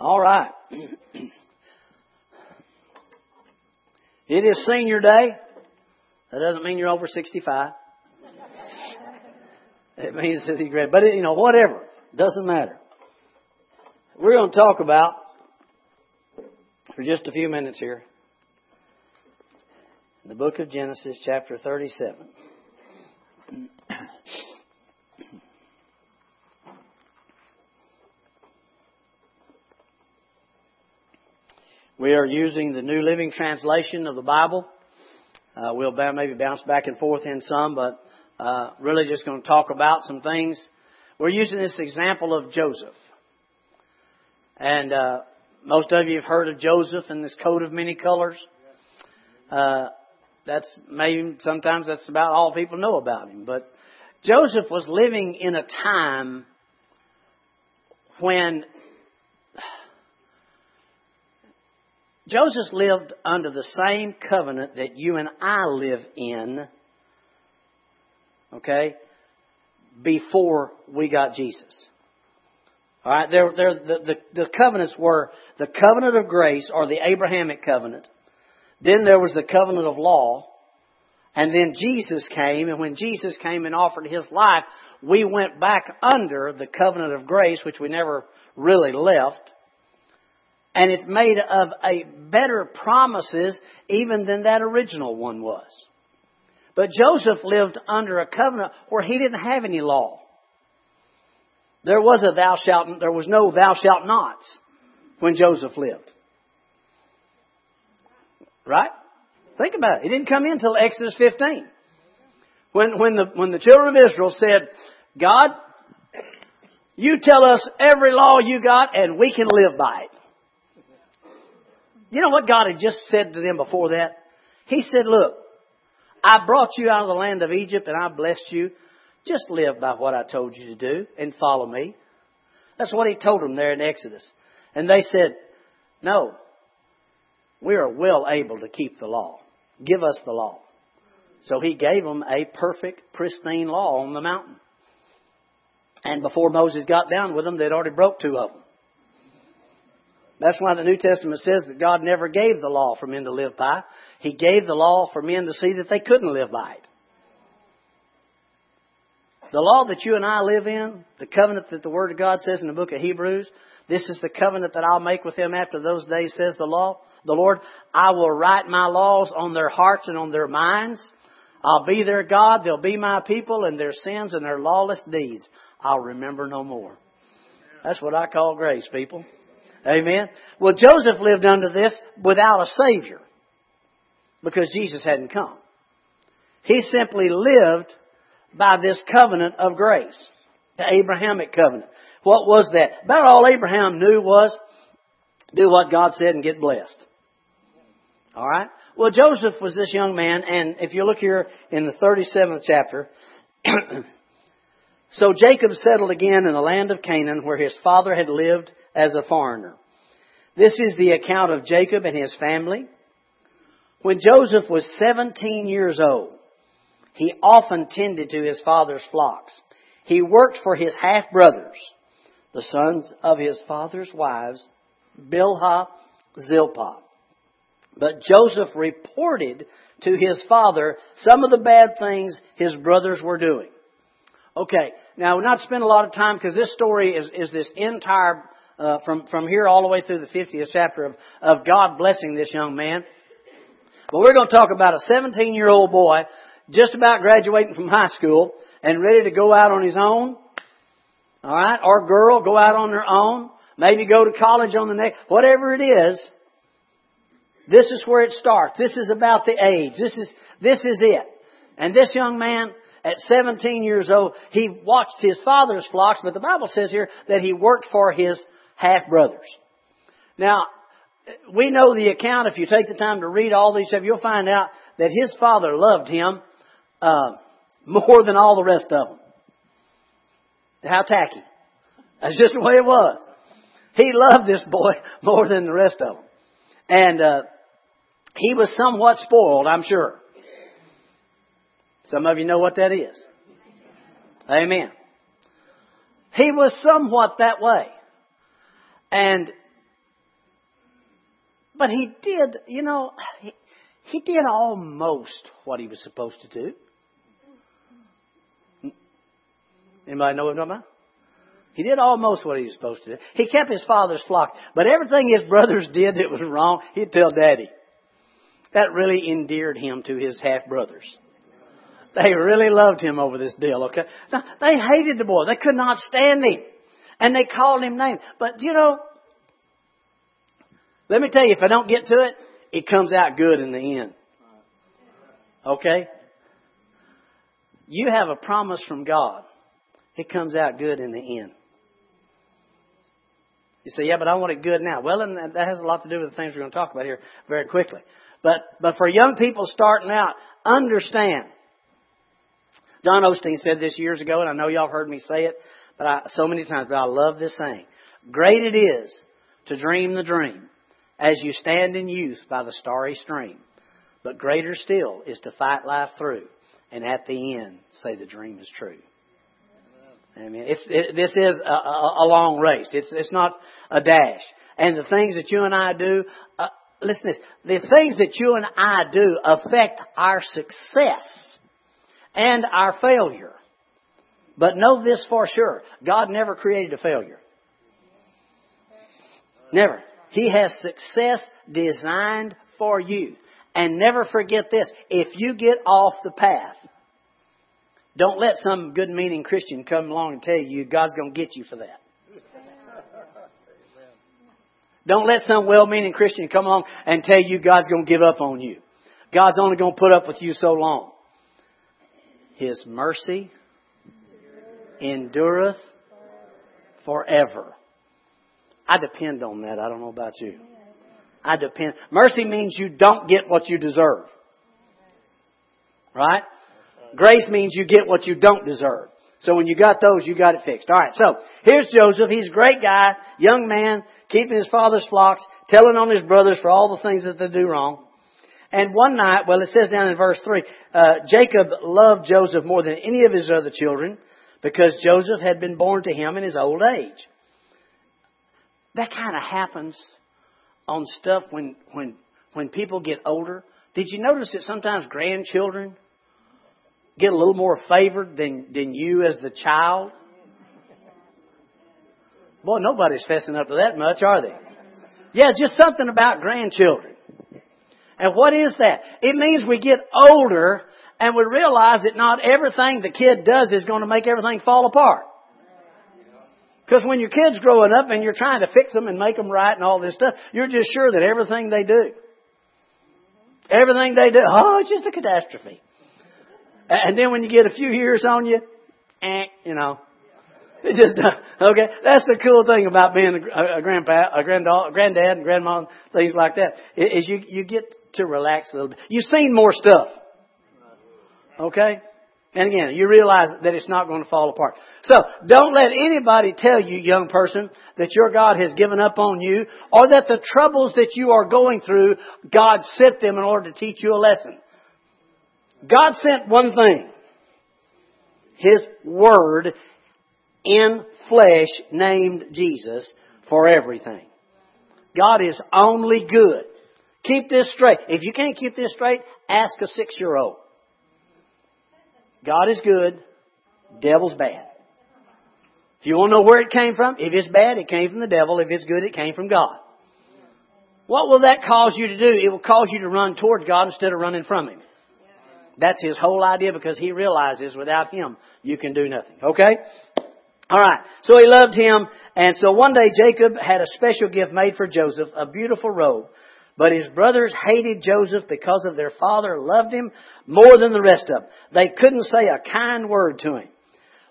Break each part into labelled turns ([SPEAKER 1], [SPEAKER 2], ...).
[SPEAKER 1] All right. It is senior day. That doesn't mean you're over 65. It means that he's great. But, you know, whatever. Doesn't matter. We're going to talk about, for just a few minutes here, the book of Genesis, chapter 37. We are using the New Living Translation of the Bible. Uh, we'll maybe bounce back and forth in some, but uh, really just going to talk about some things. We're using this example of Joseph. And uh, most of you have heard of Joseph and this coat of many colors. Uh, that's maybe sometimes that's about all people know about him. But Joseph was living in a time when Joseph lived under the same covenant that you and I live in, okay, before we got Jesus. All right, there, there, the, the, the covenants were the covenant of grace or the Abrahamic covenant. Then there was the covenant of law. And then Jesus came, and when Jesus came and offered his life, we went back under the covenant of grace, which we never really left and it's made of a better promises even than that original one was. But Joseph lived under a covenant where he didn't have any law. There was a thou shalt, there was no thou shalt nots when Joseph lived. Right? Think about it. It didn't come in until Exodus 15. When, when the, when the children of Israel said, God, you tell us every law you got and we can live by it. You know what God had just said to them before that? He said, look, I brought you out of the land of Egypt and I blessed you. Just live by what I told you to do and follow me. That's what he told them there in Exodus. And they said, no, we are well able to keep the law. Give us the law. So he gave them a perfect, pristine law on the mountain. And before Moses got down with them, they'd already broke two of them. That's why the New Testament says that God never gave the law for men to live by. He gave the law for men to see that they couldn't live by it. The law that you and I live in, the covenant that the Word of God says in the book of Hebrews, this is the covenant that I'll make with them after those days, says the law, the Lord. I will write my laws on their hearts and on their minds. I'll be their God, they'll be my people, and their sins and their lawless deeds I'll remember no more. That's what I call grace, people. Amen. Well, Joseph lived under this without a Savior because Jesus hadn't come. He simply lived by this covenant of grace, the Abrahamic covenant. What was that? About all Abraham knew was do what God said and get blessed. All right? Well, Joseph was this young man, and if you look here in the 37th chapter, so Jacob settled again in the land of Canaan where his father had lived as a foreigner. This is the account of Jacob and his family. When Joseph was 17 years old, he often tended to his father's flocks. He worked for his half brothers, the sons of his father's wives, Bilhah, Zilpah. But Joseph reported to his father some of the bad things his brothers were doing. Okay, now we're not spend a lot of time because this story is, is this entire uh, from, from here all the way through the 50th chapter of, of God blessing this young man. But we're going to talk about a 17 year old boy just about graduating from high school and ready to go out on his own. All right, or girl go out on their own, maybe go to college on the next, whatever it is. This is where it starts. This is about the age. This is this is it. And this young man at 17 years old, he watched his father's flocks, but the Bible says here that he worked for his half brothers. Now, we know the account. If you take the time to read all these stuff, you'll find out that his father loved him uh, more than all the rest of them. How tacky. That's just the way it was. He loved this boy more than the rest of them. And uh, he was somewhat spoiled, I'm sure. Some of you know what that is. Amen. He was somewhat that way. And But he did, you know, he, he did almost what he was supposed to do. Anybody know what I'm talking about? He did almost what he was supposed to do. He kept his father's flock. But everything his brothers did that was wrong, he'd tell daddy. That really endeared him to his half brothers. They really loved him over this deal, okay? Now, they hated the boy. They could not stand him. And they called him names. But you know, let me tell you, if I don't get to it, it comes out good in the end. Okay? You have a promise from God. It comes out good in the end. You say, yeah, but I want it good now. Well, and that has a lot to do with the things we're going to talk about here very quickly. But, but for young people starting out, understand. John Osteen said this years ago, and I know y'all heard me say it, but I, so many times, but I love this saying. Great it is to dream the dream as you stand in youth by the starry stream. But greater still is to fight life through and at the end say the dream is true. I mean, it's, it, this is a, a, a, long race. It's, it's not a dash. And the things that you and I do, uh, listen to this, the things that you and I do affect our success and our failure. But know this for sure. God never created a failure. Never. He has success designed for you. And never forget this. If you get off the path, don't let some good meaning Christian come along and tell you God's going to get you for that. Don't let some well meaning Christian come along and tell you God's going to give up on you. God's only going to put up with you so long. His mercy endureth forever. I depend on that. I don't know about you. I depend. Mercy means you don't get what you deserve. Right? Grace means you get what you don't deserve. So when you got those, you got it fixed. Alright, so here's Joseph. He's a great guy, young man, keeping his father's flocks, telling on his brothers for all the things that they do wrong. And one night, well, it says down in verse 3, uh, Jacob loved Joseph more than any of his other children because Joseph had been born to him in his old age that kind of happens on stuff when when when people get older. Did you notice that sometimes grandchildren get a little more favored than than you as the child? Boy, nobody's fessing up to that much, are they? Yeah, just something about grandchildren. And what is that? It means we get older and we realize that not everything the kid does is going to make everything fall apart. Because when your kid's growing up and you're trying to fix them and make them right and all this stuff, you're just sure that everything they do, everything they do, oh, it's just a catastrophe. And then when you get a few years on you, eh, you know, it just okay. That's the cool thing about being a, a grandpa, a granddad, a granddad, and grandma, things like that. Is you you get to relax a little bit. You've seen more stuff. Okay, and again, you realize that it's not going to fall apart. So, don't let anybody tell you, young person, that your God has given up on you, or that the troubles that you are going through, God sent them in order to teach you a lesson. God sent one thing. His Word in flesh named Jesus for everything. God is only good. Keep this straight. If you can't keep this straight, ask a six year old. God is good, devil's bad. If you want to know where it came from, if it's bad, it came from the devil. If it's good, it came from God. What will that cause you to do? It will cause you to run toward God instead of running from Him. That's His whole idea because He realizes without Him, you can do nothing. Okay? Alright. So He loved Him, and so one day Jacob had a special gift made for Joseph, a beautiful robe. But his brothers hated Joseph because of their father loved him more than the rest of them. They couldn't say a kind word to him.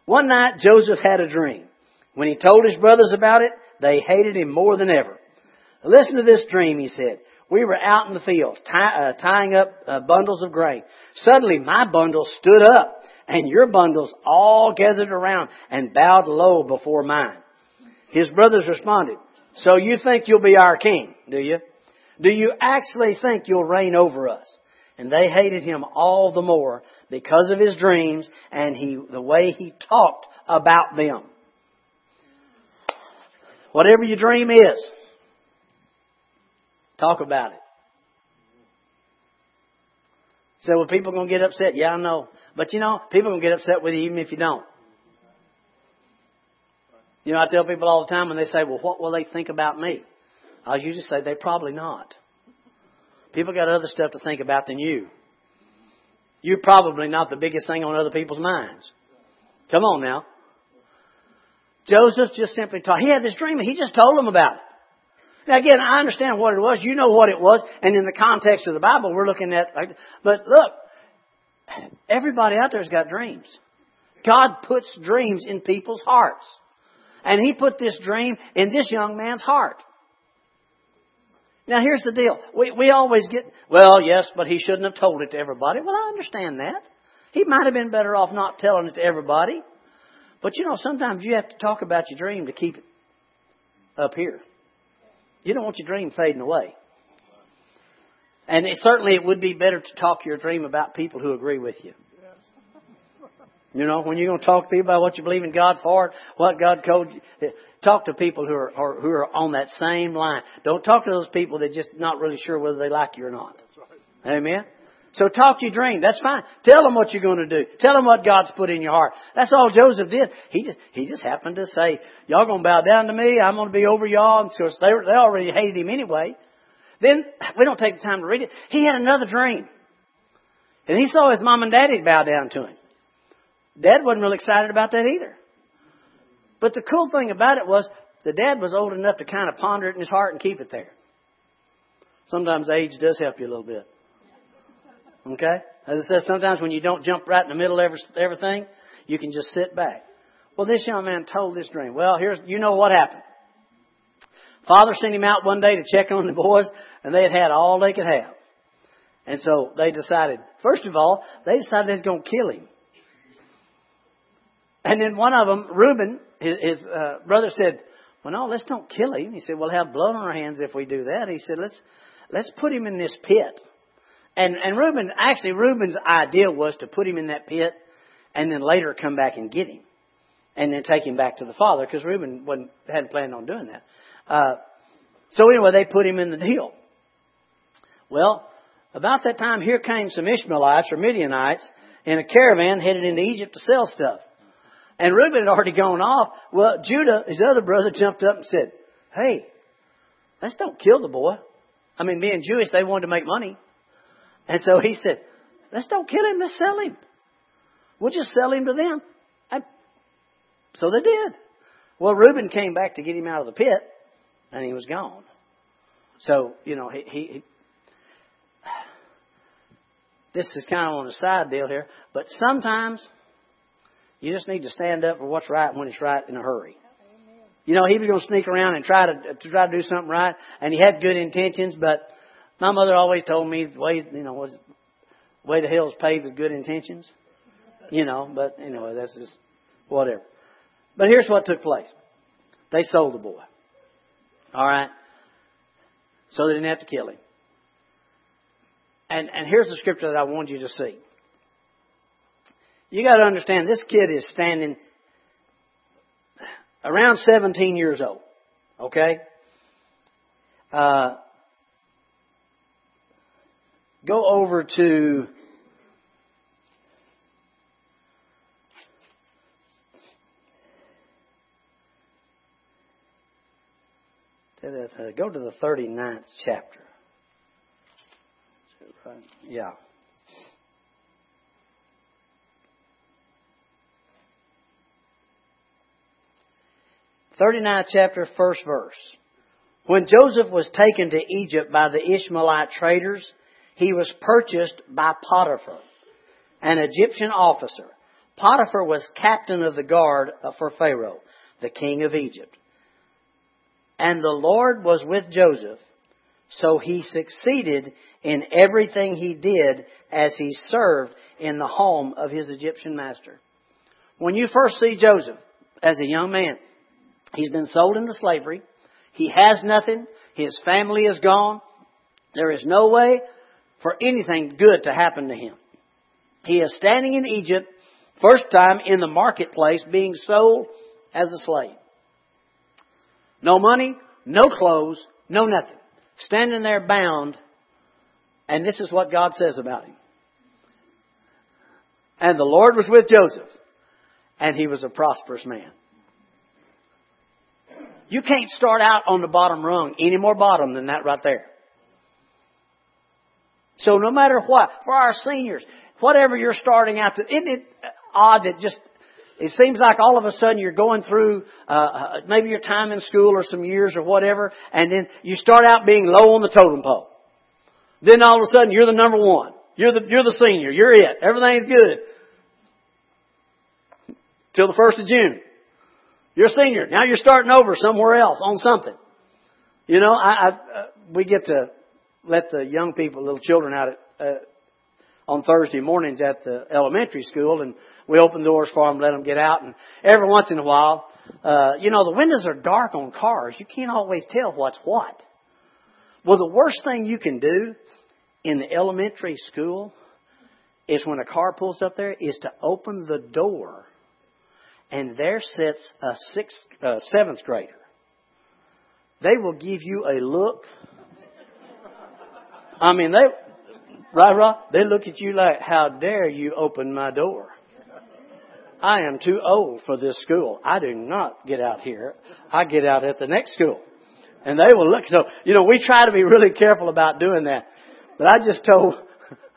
[SPEAKER 1] One night Joseph had a dream. When he told his brothers about it, they hated him more than ever. Listen to this dream, he said. We were out in the field tie, uh, tying up uh, bundles of grain. Suddenly my bundle stood up and your bundles all gathered around and bowed low before mine. His brothers responded, so you think you'll be our king, do you? Do you actually think you'll reign over us? And they hated him all the more because of his dreams and he, the way he talked about them. Whatever your dream is, Talk about it. So, well, people going to get upset? Yeah, I know. But you know, people going to get upset with you even if you don't. You know, I tell people all the time when they say, well, what will they think about me? Oh, I usually say they probably not. People got other stuff to think about than you. You're probably not the biggest thing on other people's minds. Come on now. Joseph just simply taught. He had this dream and he just told them about it. Now again, I understand what it was. You know what it was. And in the context of the Bible, we're looking at, but look, everybody out there's got dreams. God puts dreams in people's hearts. And He put this dream in this young man's heart. Now here's the deal. We, we always get, well, yes, but he shouldn't have told it to everybody. Well, I understand that. He might have been better off not telling it to everybody. But you know, sometimes you have to talk about your dream to keep it up here. You don't want your dream fading away. And it, certainly it would be better to talk your dream about people who agree with you. You know, when you're going to talk to people about what you believe in God for, what God told you, talk to people who are, are, who are on that same line. Don't talk to those people that just not really sure whether they like you or not. Amen. So talk your dream. That's fine. Tell them what you're going to do. Tell them what God's put in your heart. That's all Joseph did. He just he just happened to say, "Y'all going to bow down to me. I'm going to be over y'all." And so they they already hated him anyway. Then we don't take the time to read it. He had another dream, and he saw his mom and daddy bow down to him. Dad wasn't real excited about that either. But the cool thing about it was the dad was old enough to kind of ponder it in his heart and keep it there. Sometimes age does help you a little bit. Okay? As I said, sometimes when you don't jump right in the middle of everything, you can just sit back. Well, this young man told this dream. Well, here's, you know what happened. Father sent him out one day to check on the boys, and they had had all they could have. And so they decided, first of all, they decided they was going to kill him. And then one of them, Reuben, his, his uh, brother said, well, no, let's don't kill him. He said, we'll have blood on our hands if we do that. He said, let's, let's put him in this pit. And, and Reuben, actually, Reuben's idea was to put him in that pit and then later come back and get him. And then take him back to the father because Reuben wasn't, hadn't planned on doing that. Uh, so anyway, they put him in the deal. Well, about that time, here came some Ishmaelites or Midianites in a caravan headed into Egypt to sell stuff. And Reuben had already gone off. Well, Judah, his other brother, jumped up and said, Hey, let's don't kill the boy. I mean, being Jewish, they wanted to make money. And so he said, Let's don't kill him, let's sell him. We'll just sell him to them. And so they did. Well, Reuben came back to get him out of the pit, and he was gone. So, you know, he, he, he this is kind of on a side deal here, but sometimes you just need to stand up for what's right when it's right in a hurry. You know, he was going to sneak around and try to, to try to do something right, and he had good intentions, but my mother always told me the way, you know, was way the hell's paved with good intentions. You know, but anyway, that's just whatever. But here's what took place. They sold the boy. All right. So they didn't have to kill him. And and here's the scripture that I want you to see. You got to understand, this kid is standing around 17 years old. Okay? Uh, go over to go to the 39th chapter. Yeah. 39th chapter, first verse. When Joseph was taken to Egypt by the Ishmaelite traders, he was purchased by Potiphar, an Egyptian officer. Potiphar was captain of the guard for Pharaoh, the king of Egypt. And the Lord was with Joseph, so he succeeded in everything he did as he served in the home of his Egyptian master. When you first see Joseph as a young man, He's been sold into slavery. He has nothing. His family is gone. There is no way for anything good to happen to him. He is standing in Egypt, first time in the marketplace, being sold as a slave. No money, no clothes, no nothing. standing there bound, and this is what God says about him. And the Lord was with Joseph, and he was a prosperous man. You can't start out on the bottom rung any more bottom than that right there. So no matter what, for our seniors, whatever you're starting out to, isn't it odd that just it seems like all of a sudden you're going through uh, uh, maybe your time in school or some years or whatever, and then you start out being low on the totem pole. Then all of a sudden you're the number one. You're the you're the senior. You're it. Everything's good. Till the first of June. You're a senior. Now you're starting over somewhere else on something. You know, I, I uh, we get to let the young people, little children out at, uh, on Thursday mornings at the elementary school, and we open doors for them, let them get out, and every once in a while, uh, you know, the windows are dark on cars. You can't always tell what's what. Well, the worst thing you can do in the elementary school is when a car pulls up there is to open the door, and there sits a sixth, uh, seventh grader. They will give you a look I mean, they, right, right, they look at you like, how dare you open my door? I am too old for this school. I do not get out here. I get out at the next school. And they will look. So, you know, we try to be really careful about doing that. But I just told,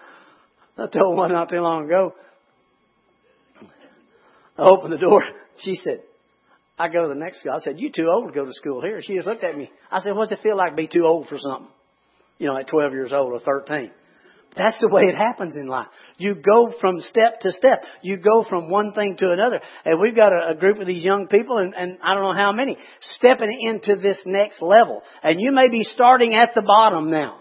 [SPEAKER 1] I told one not too long ago, I opened the door. She said, I go to the next school. I said, you too old to go to school here. She just looked at me. I said, what's it feel like to be too old for something? you know, at 12 years old or 13. That's the way it happens in life. You go from step to step. You go from one thing to another. And we've got a, a group of these young people, and, and I don't know how many, stepping into this next level. And you may be starting at the bottom now.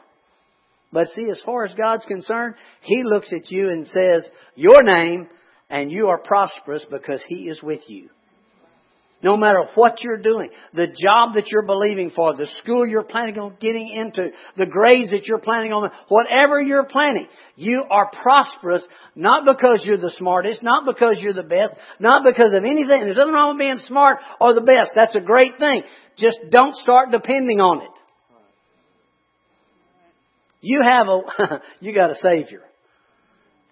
[SPEAKER 1] But see, as far as God's concerned, He looks at you and says, Your name, and you are prosperous because He is with you. No matter what you're doing, the job that you're believing for, the school you're planning on getting into, the grades that you're planning on, whatever you're planning, you are prosperous not because you're the smartest, not because you're the best, not because of anything. There's nothing wrong with being smart or the best. That's a great thing. Just don't start depending on it. You have a, you got a Savior.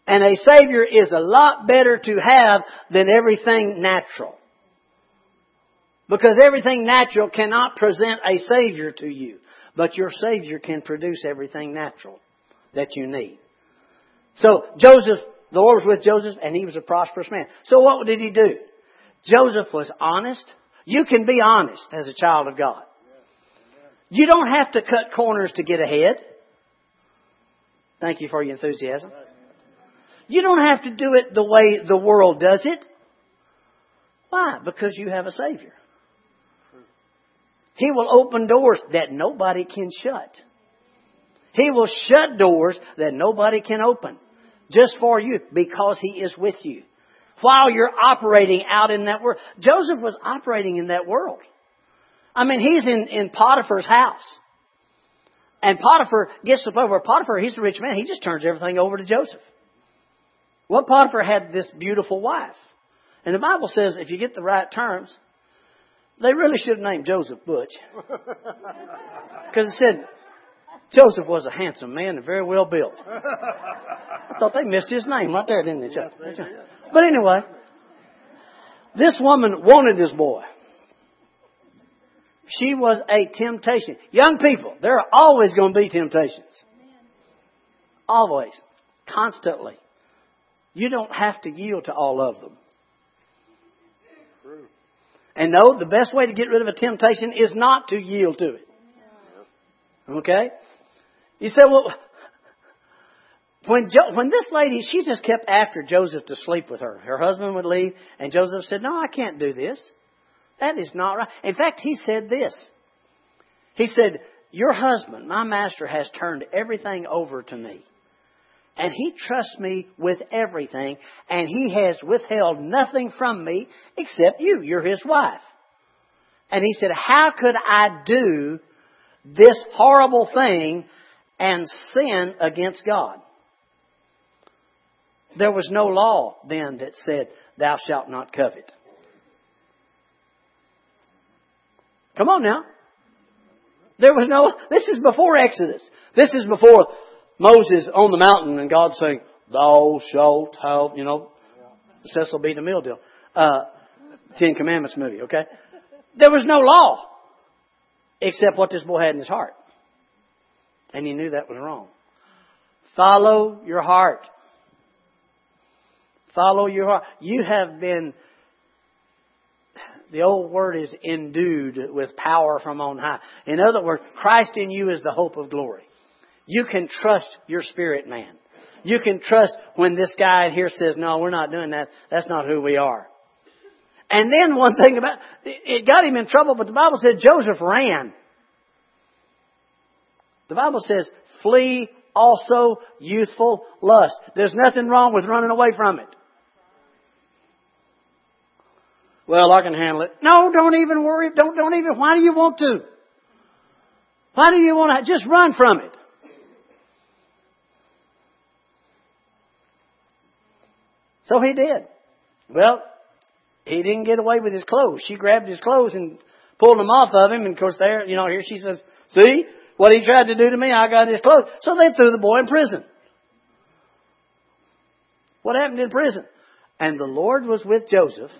[SPEAKER 1] And a Savior is a lot better to have than everything natural. Because everything natural cannot present a Savior to you. But your Savior can produce everything natural that you need. So Joseph, the Lord was with Joseph and he was a prosperous man. So what did he do? Joseph was honest. You can be honest as a child of God. You don't have to cut corners to get ahead. Thank you for your enthusiasm. You don't have to do it the way the world does it. Why? Because you have a Savior. He will open doors that nobody can shut. He will shut doors that nobody can open. Just for you, because He is with you. While you're operating out in that world. Joseph was operating in that world. I mean, he's in, in Potiphar's house. And Potiphar gets point where Potiphar, he's a rich man, he just turns everything over to Joseph. Well, Potiphar had this beautiful wife. And the Bible says if you get the right terms, they really should have named Joseph Butch. Because it said Joseph was a handsome man and very well built. I thought they missed his name right there, didn't they? But anyway, this woman wanted this boy. She was a temptation. Young people, there are always going to be temptations. Always. Constantly. You don't have to yield to all of them. And no, the best way to get rid of a temptation is not to yield to it. Okay? You say, well, when jo- when this lady, she just kept after Joseph to sleep with her. Her husband would leave, and Joseph said, "No, I can't do this. That is not right." In fact, he said this. He said, "Your husband, my master, has turned everything over to me." And he trusts me with everything, and he has withheld nothing from me except you. You're his wife. And he said, How could I do this horrible thing and sin against God? There was no law then that said, Thou shalt not covet. Come on now. There was no, this is before Exodus. This is before Moses on the mountain and God saying, thou shalt have, you know, Cecil B. DeMille deal. Uh, Ten Commandments movie, okay? There was no law except what this boy had in his heart. And he knew that was wrong. Follow your heart. Follow your heart. You have been, the old word is endued with power from on high. In other words, Christ in you is the hope of glory. You can trust your spirit man. You can trust when this guy here says, no, we're not doing that. That's not who we are. And then one thing about, it got him in trouble, but the Bible said Joseph ran. The Bible says, flee also youthful lust. There's nothing wrong with running away from it. Well, I can handle it. No, don't even worry. Don't, don't even, why do you want to? Why do you want to? Just run from it. So he did. Well, he didn't get away with his clothes. She grabbed his clothes and pulled them off of him. And of course, there, you know, here she says, "See what he tried to do to me? I got his clothes." So they threw the boy in prison. What happened in prison? And the Lord was with Joseph.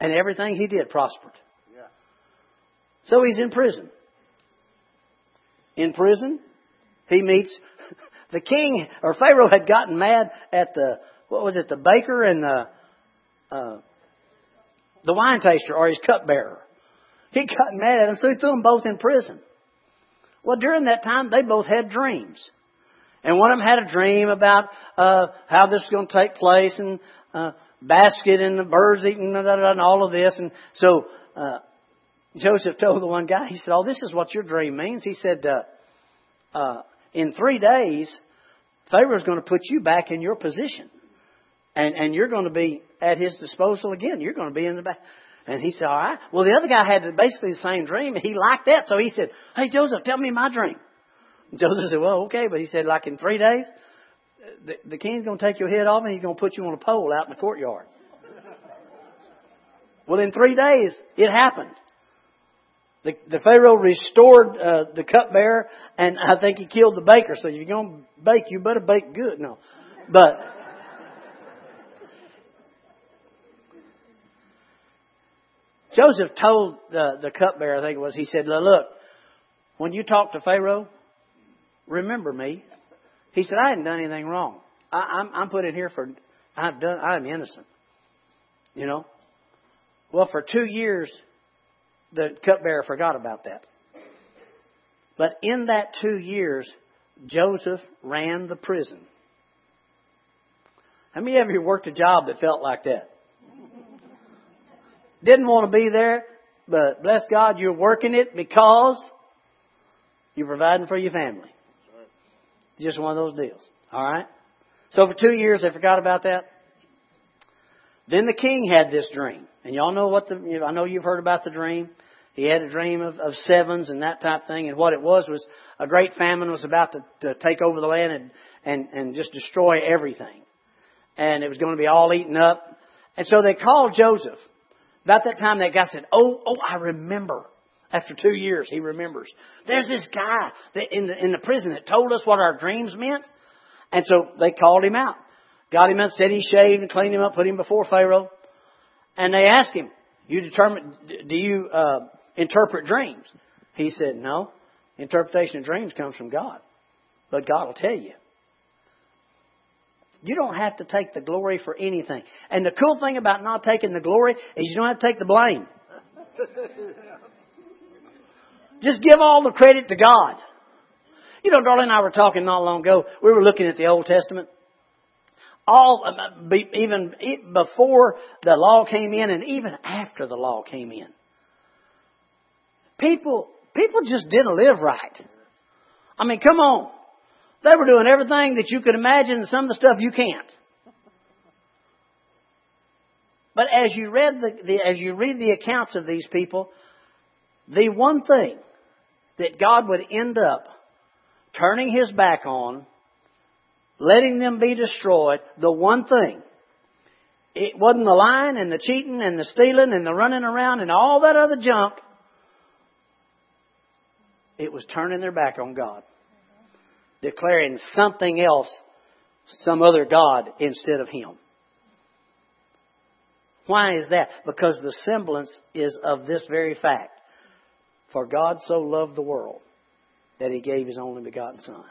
[SPEAKER 1] And everything he did prospered. So he's in prison. In prison, he meets the king or Pharaoh had gotten mad at the what was it, the baker and the uh, the wine taster or his cupbearer. He got mad at him, so he threw them both in prison. Well, during that time, they both had dreams. And one of them had a dream about uh, how this is going to take place and uh, basket and the birds eating and all of this. And so uh, Joseph told the one guy, he said, "Oh, this is what your dream means." He said, uh, uh, in three days, Pharaoh is going to put you back in your position. And, and you're going to be at his disposal again. You're going to be in the back. And he said, all right. Well, the other guy had basically the same dream, and he liked that. So he said, hey, Joseph, tell me my dream. And Joseph said, well, okay. But he said, like in three days, the, the king's going to take your head off, and he's going to put you on a pole out in the courtyard. well, in three days, it happened. The, the Pharaoh restored uh, the cupbearer, and I think he killed the baker. So if you're going to bake, you better bake good. No, but Joseph told the, the cupbearer, I think it was, he said, "Look, when you talk to Pharaoh, remember me." He said, "I hadn't done anything wrong. I, I'm, I'm put in here for I've done. I'm innocent. You know. Well, for two years." The cupbearer forgot about that. But in that two years, Joseph ran the prison. How many of you worked a job that felt like that? Didn't want to be there, but bless God, you're working it because you're providing for your family. Just one of those deals. All right? So for two years, they forgot about that. Then the king had this dream. And y'all know what the, I know you've heard about the dream. He had a dream of, of sevens and that type thing. And what it was was a great famine was about to, to take over the land and, and, and just destroy everything. And it was going to be all eaten up. And so they called Joseph. About that time, that guy said, "Oh, oh, I remember." After two years, he remembers. There's this guy that in the in the prison that told us what our dreams meant, and so they called him out, got him out, said he shaved and cleaned him up, put him before Pharaoh, and they asked him, "You determine? Do you uh, interpret dreams. He said, No, interpretation of dreams comes from God. But God will tell you. You don't have to take the glory for anything. And the cool thing about not taking the glory is you don't have to take the blame. Just give all the credit to God. You know, darling and I were talking not long ago. We were looking at the Old Testament. All, uh, even before the law came in and even after the law came in people, people just didn't live right. I mean, come on. They were doing everything that you could imagine and some of the stuff you can't. But as you read the, the, as you read the accounts of these people, the one thing that God would end up turning his back on, letting them be destroyed, the one thing it wasn't the lying and the cheating and the stealing and the running around and all that other junk. It was turning their back on God. Declaring something else, some other God instead of Him. Why is that? Because the semblance is of this very fact. For God so loved the world that He gave His only begotten Son.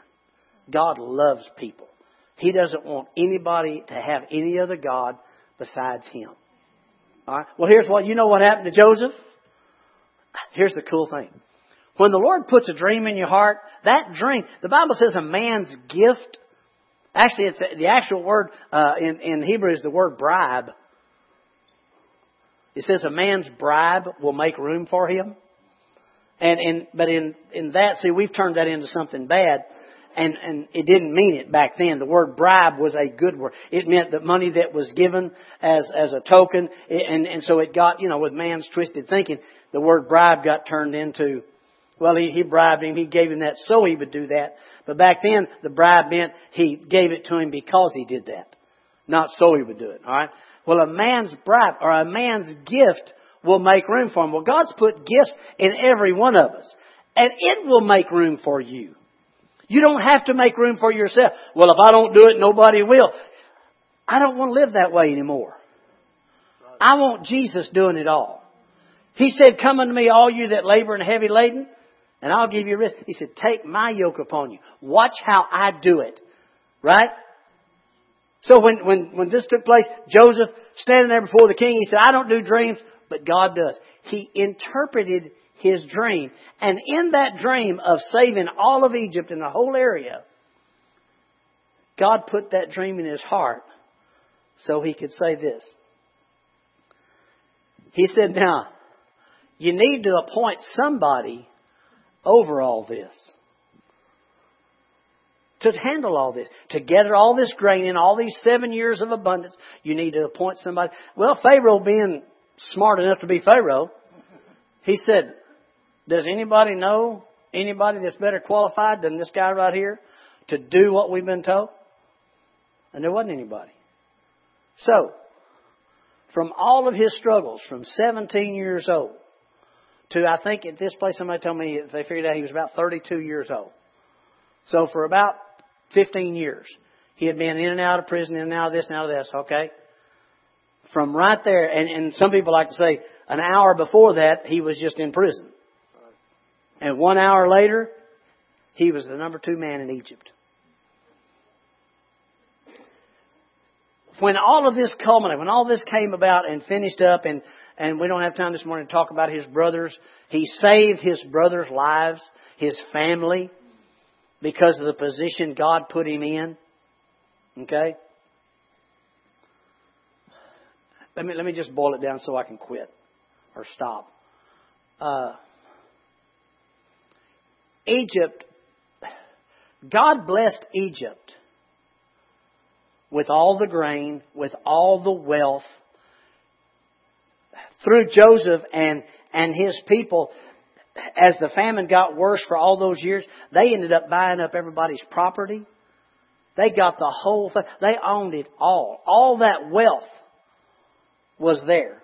[SPEAKER 1] God loves people. He doesn't want anybody to have any other God besides Him. Alright? Well, here's what, you know what happened to Joseph? Here's the cool thing. When the Lord puts a dream in your heart, that dream, the Bible says a man's gift, actually it's the actual word uh, in, in Hebrew is the word bribe. It says a man's bribe will make room for him. And, and but in, in that, see, we've turned that into something bad and, and it didn't mean it back then. The word bribe was a good word. It meant that money that was given as, as a token, and, and so it got, you know, with man's twisted thinking, the word bribe got turned into, well, he, he bribed him, he gave him that so he would do that. But back then, the bribe meant he gave it to him because he did that. Not so he would do it, alright? Well, a man's bribe, or a man's gift will make room for him. Well, God's put gifts in every one of us. And it will make room for you. You don't have to make room for yourself. Well, if I don't do it, nobody will. I don't want to live that way anymore. I want Jesus doing it all. He said, Come unto me, all you that labor and heavy laden, and I'll give you rest. He said, Take my yoke upon you. Watch how I do it. Right? So when, when, when this took place, Joseph standing there before the king, he said, I don't do dreams, but God does. He interpreted his dream. And in that dream of saving all of Egypt and the whole area, God put that dream in his heart so he could say this. He said, Now, you need to appoint somebody over all this. To handle all this, to gather all this grain in all these seven years of abundance, you need to appoint somebody. Well, Pharaoh being smart enough to be Pharaoh, he said, does anybody know anybody that's better qualified than this guy right here to do what we've been told? And there wasn't anybody. So, from all of his struggles, from 17 years old to, I think at this place somebody told me they figured out he was about 32 years old. So for about 15 years, he had been in and out of prison, in and out of this and out of this, okay? From right there, and, and some people like to say an hour before that, he was just in prison. And one hour later, he was the number two man in Egypt. When all of this culminated, when all this came about and finished up, and, and we don't have time this morning to talk about his brothers, he saved his brothers' lives, his family, because of the position God put him in. Okay? Let me, let me just boil it down so I can quit or stop. Uh, Egypt, God blessed Egypt with all the grain, with all the wealth. Through Joseph and, and his people, as the famine got worse for all those years, they ended up buying up everybody's property. They got the whole thing. They owned it all. All that wealth was there.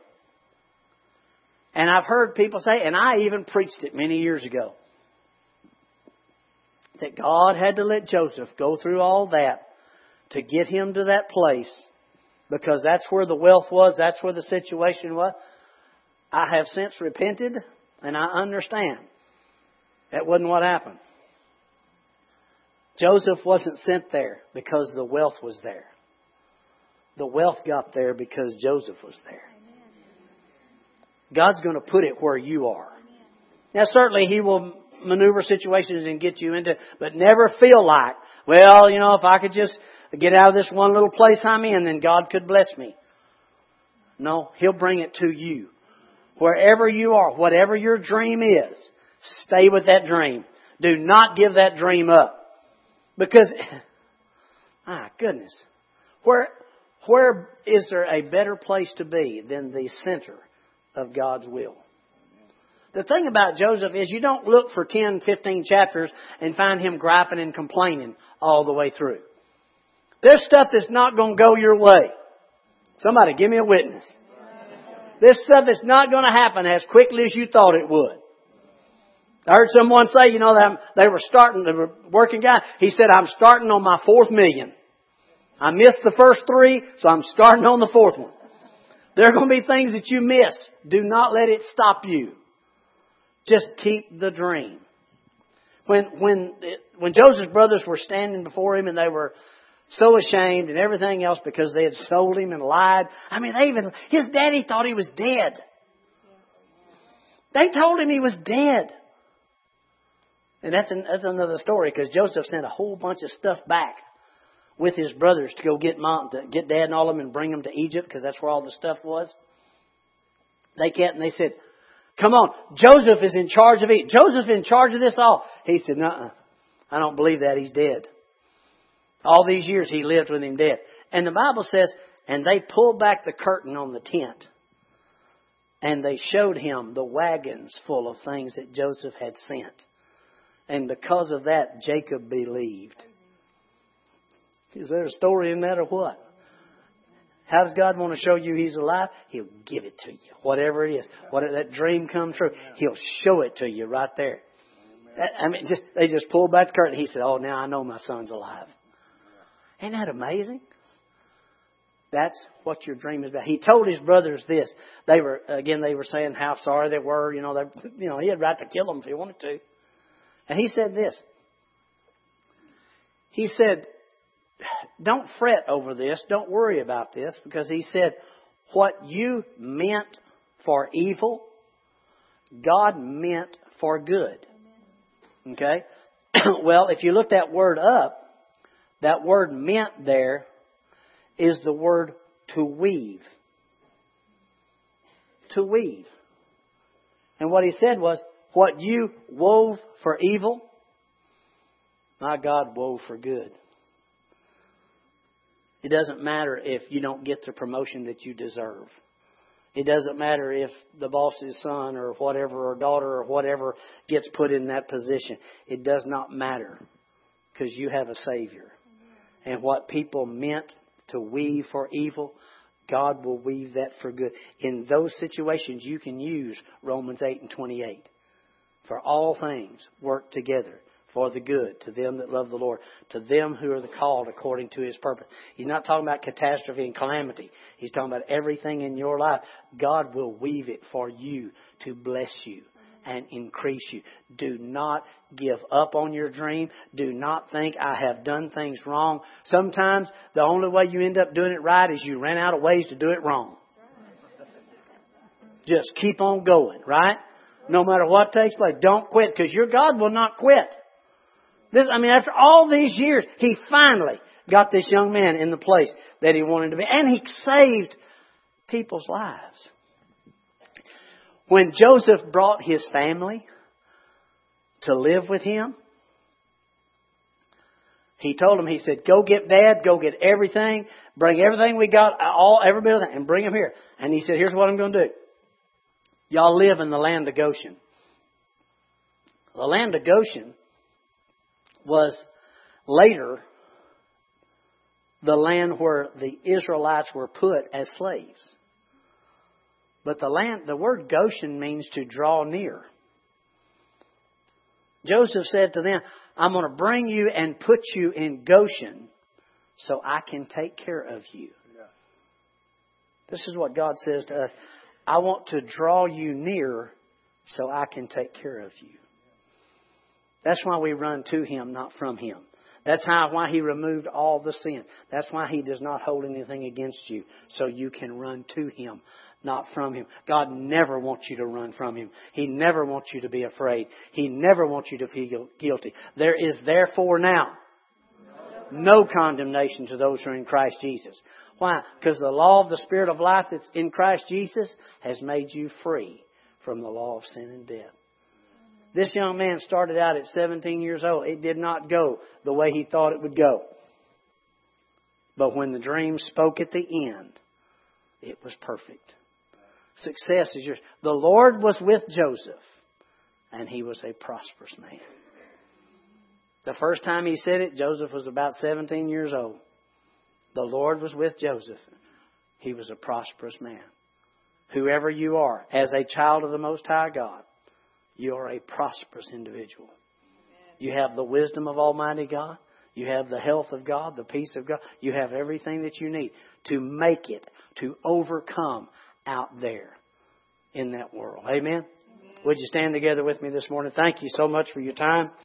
[SPEAKER 1] And I've heard people say, and I even preached it many years ago that God had to let Joseph go through all that to get him to that place because that's where the wealth was, that's where the situation was. I have since repented and I understand that wasn't what happened. Joseph wasn't sent there because the wealth was there. The wealth got there because Joseph was there. God's going to put it where you are. Now, certainly, He will maneuver situations and get you into, but never feel like, well, you know, if I could just get out of this one little place I'm in, then God could bless me. No, He'll bring it to you. Wherever you are, whatever your dream is, stay with that dream. Do not give that dream up. Because, ah, goodness. Where, where is there a better place to be than the center of God's will? The thing about Joseph is you don't look for 10, 15 chapters and find him griping and complaining all the way through. There's stuff that's not going to go your way. Somebody give me a witness. This stuff is not going to happen as quickly as you thought it would. I heard someone say, you know, they were starting, they were working guy. He said, I'm starting on my fourth million. I missed the first three, so I'm starting on the fourth one. There are going to be things that you miss. Do not let it stop you. Just keep the dream. When, when, when Joseph's brothers were standing before him and they were so ashamed and everything else because they had sold him and lied. I mean, they even, his daddy thought he was dead. They told him he was dead. And that's, an, that's another story because Joseph sent a whole bunch of stuff back with his brothers to go get mom, to get dad and all of them and bring them to Egypt because that's where all the stuff was. They kept and they said, "Come on, Joseph is in charge of it. Joseph's in charge of this all." He said, "No, I don't believe that. He's dead." All these years he lived with him dead. And the Bible says, and they pulled back the curtain on the tent. And they showed him the wagons full of things that Joseph had sent. And because of that, Jacob believed. Is there a story in that or what? How does God want to show you He's alive? He'll give it to you. Whatever it is. What that dream come true, He'll show it to you right there. I mean, just they just pulled back the curtain. He said, "Oh, now I know my son's alive." Ain't that amazing? That's what your dream is about. He told his brothers this. They were again. They were saying how sorry they were. You know, they, you know, he had right to kill them if he wanted to. And he said this. He said, "Don't fret over this. Don't worry about this, because he said, what you meant for evil, God meant for good." Okay. well, if you look that word up, that word meant there is the word to weave. To weave. And what he said was, what you wove for evil, my God wove for good. It doesn't matter if you don't get the promotion that you deserve. It doesn't matter if the boss's son or whatever, or daughter or whatever gets put in that position. It does not matter because you have a Savior and what people meant to weave for evil, God will weave that for good. In those situations, you can use Romans 8 and 28. For all things work together for the good to them that love the Lord, to them who are the called according to his purpose. He's not talking about catastrophe and calamity. He's talking about everything in your life. God will weave it for you to bless you and increase you. Do not give up on your dream. Do not think I have done things wrong. Sometimes the only way you end up doing it right is you ran out of ways to do it wrong. Just keep on going, right? No matter what takes place, don't quit because your God will not quit. This, I mean, after all these years, he finally got this young man in the place that he wanted to be. And he saved people's lives. When Joseph brought his family to live with him, he told them, he said, go get dad, go get everything, bring everything we got, all, every bit of that, and bring them here. And he said, here's what I'm going to do. Y'all live in the land of Goshen. The land of Goshen was later the land where the Israelites were put as slaves. But the land, the word Goshen means to draw near. Joseph said to them, I'm going to bring you and put you in Goshen so I can take care of you. This is what God says to us. I want to draw you near so I can take care of you. That's why we run to Him, not from Him. That's how, why He removed all the sin. That's why He does not hold anything against you, so you can run to Him, not from Him. God never wants you to run from Him. He never wants you to be afraid. He never wants you to feel guilty. There is therefore now no condemnation to those who are in Christ Jesus. Why? Because the law of the Spirit of life that's in Christ Jesus has made you free from the law of sin and death. This young man started out at 17 years old. It did not go the way he thought it would go. But when the dream spoke at the end, it was perfect success is yours. The Lord was with Joseph, and he was a prosperous man. The first time he said it, Joseph was about 17 years old. The Lord was with Joseph. he was a prosperous man. Whoever you are, as a child of the Most High God, you are a prosperous individual. You have the wisdom of Almighty God. You have the health of God, the peace of God. You have everything that you need to make it, to overcome out there in that world. Amen? Amen. Would you stand together with me this morning? Thank you so much for your time.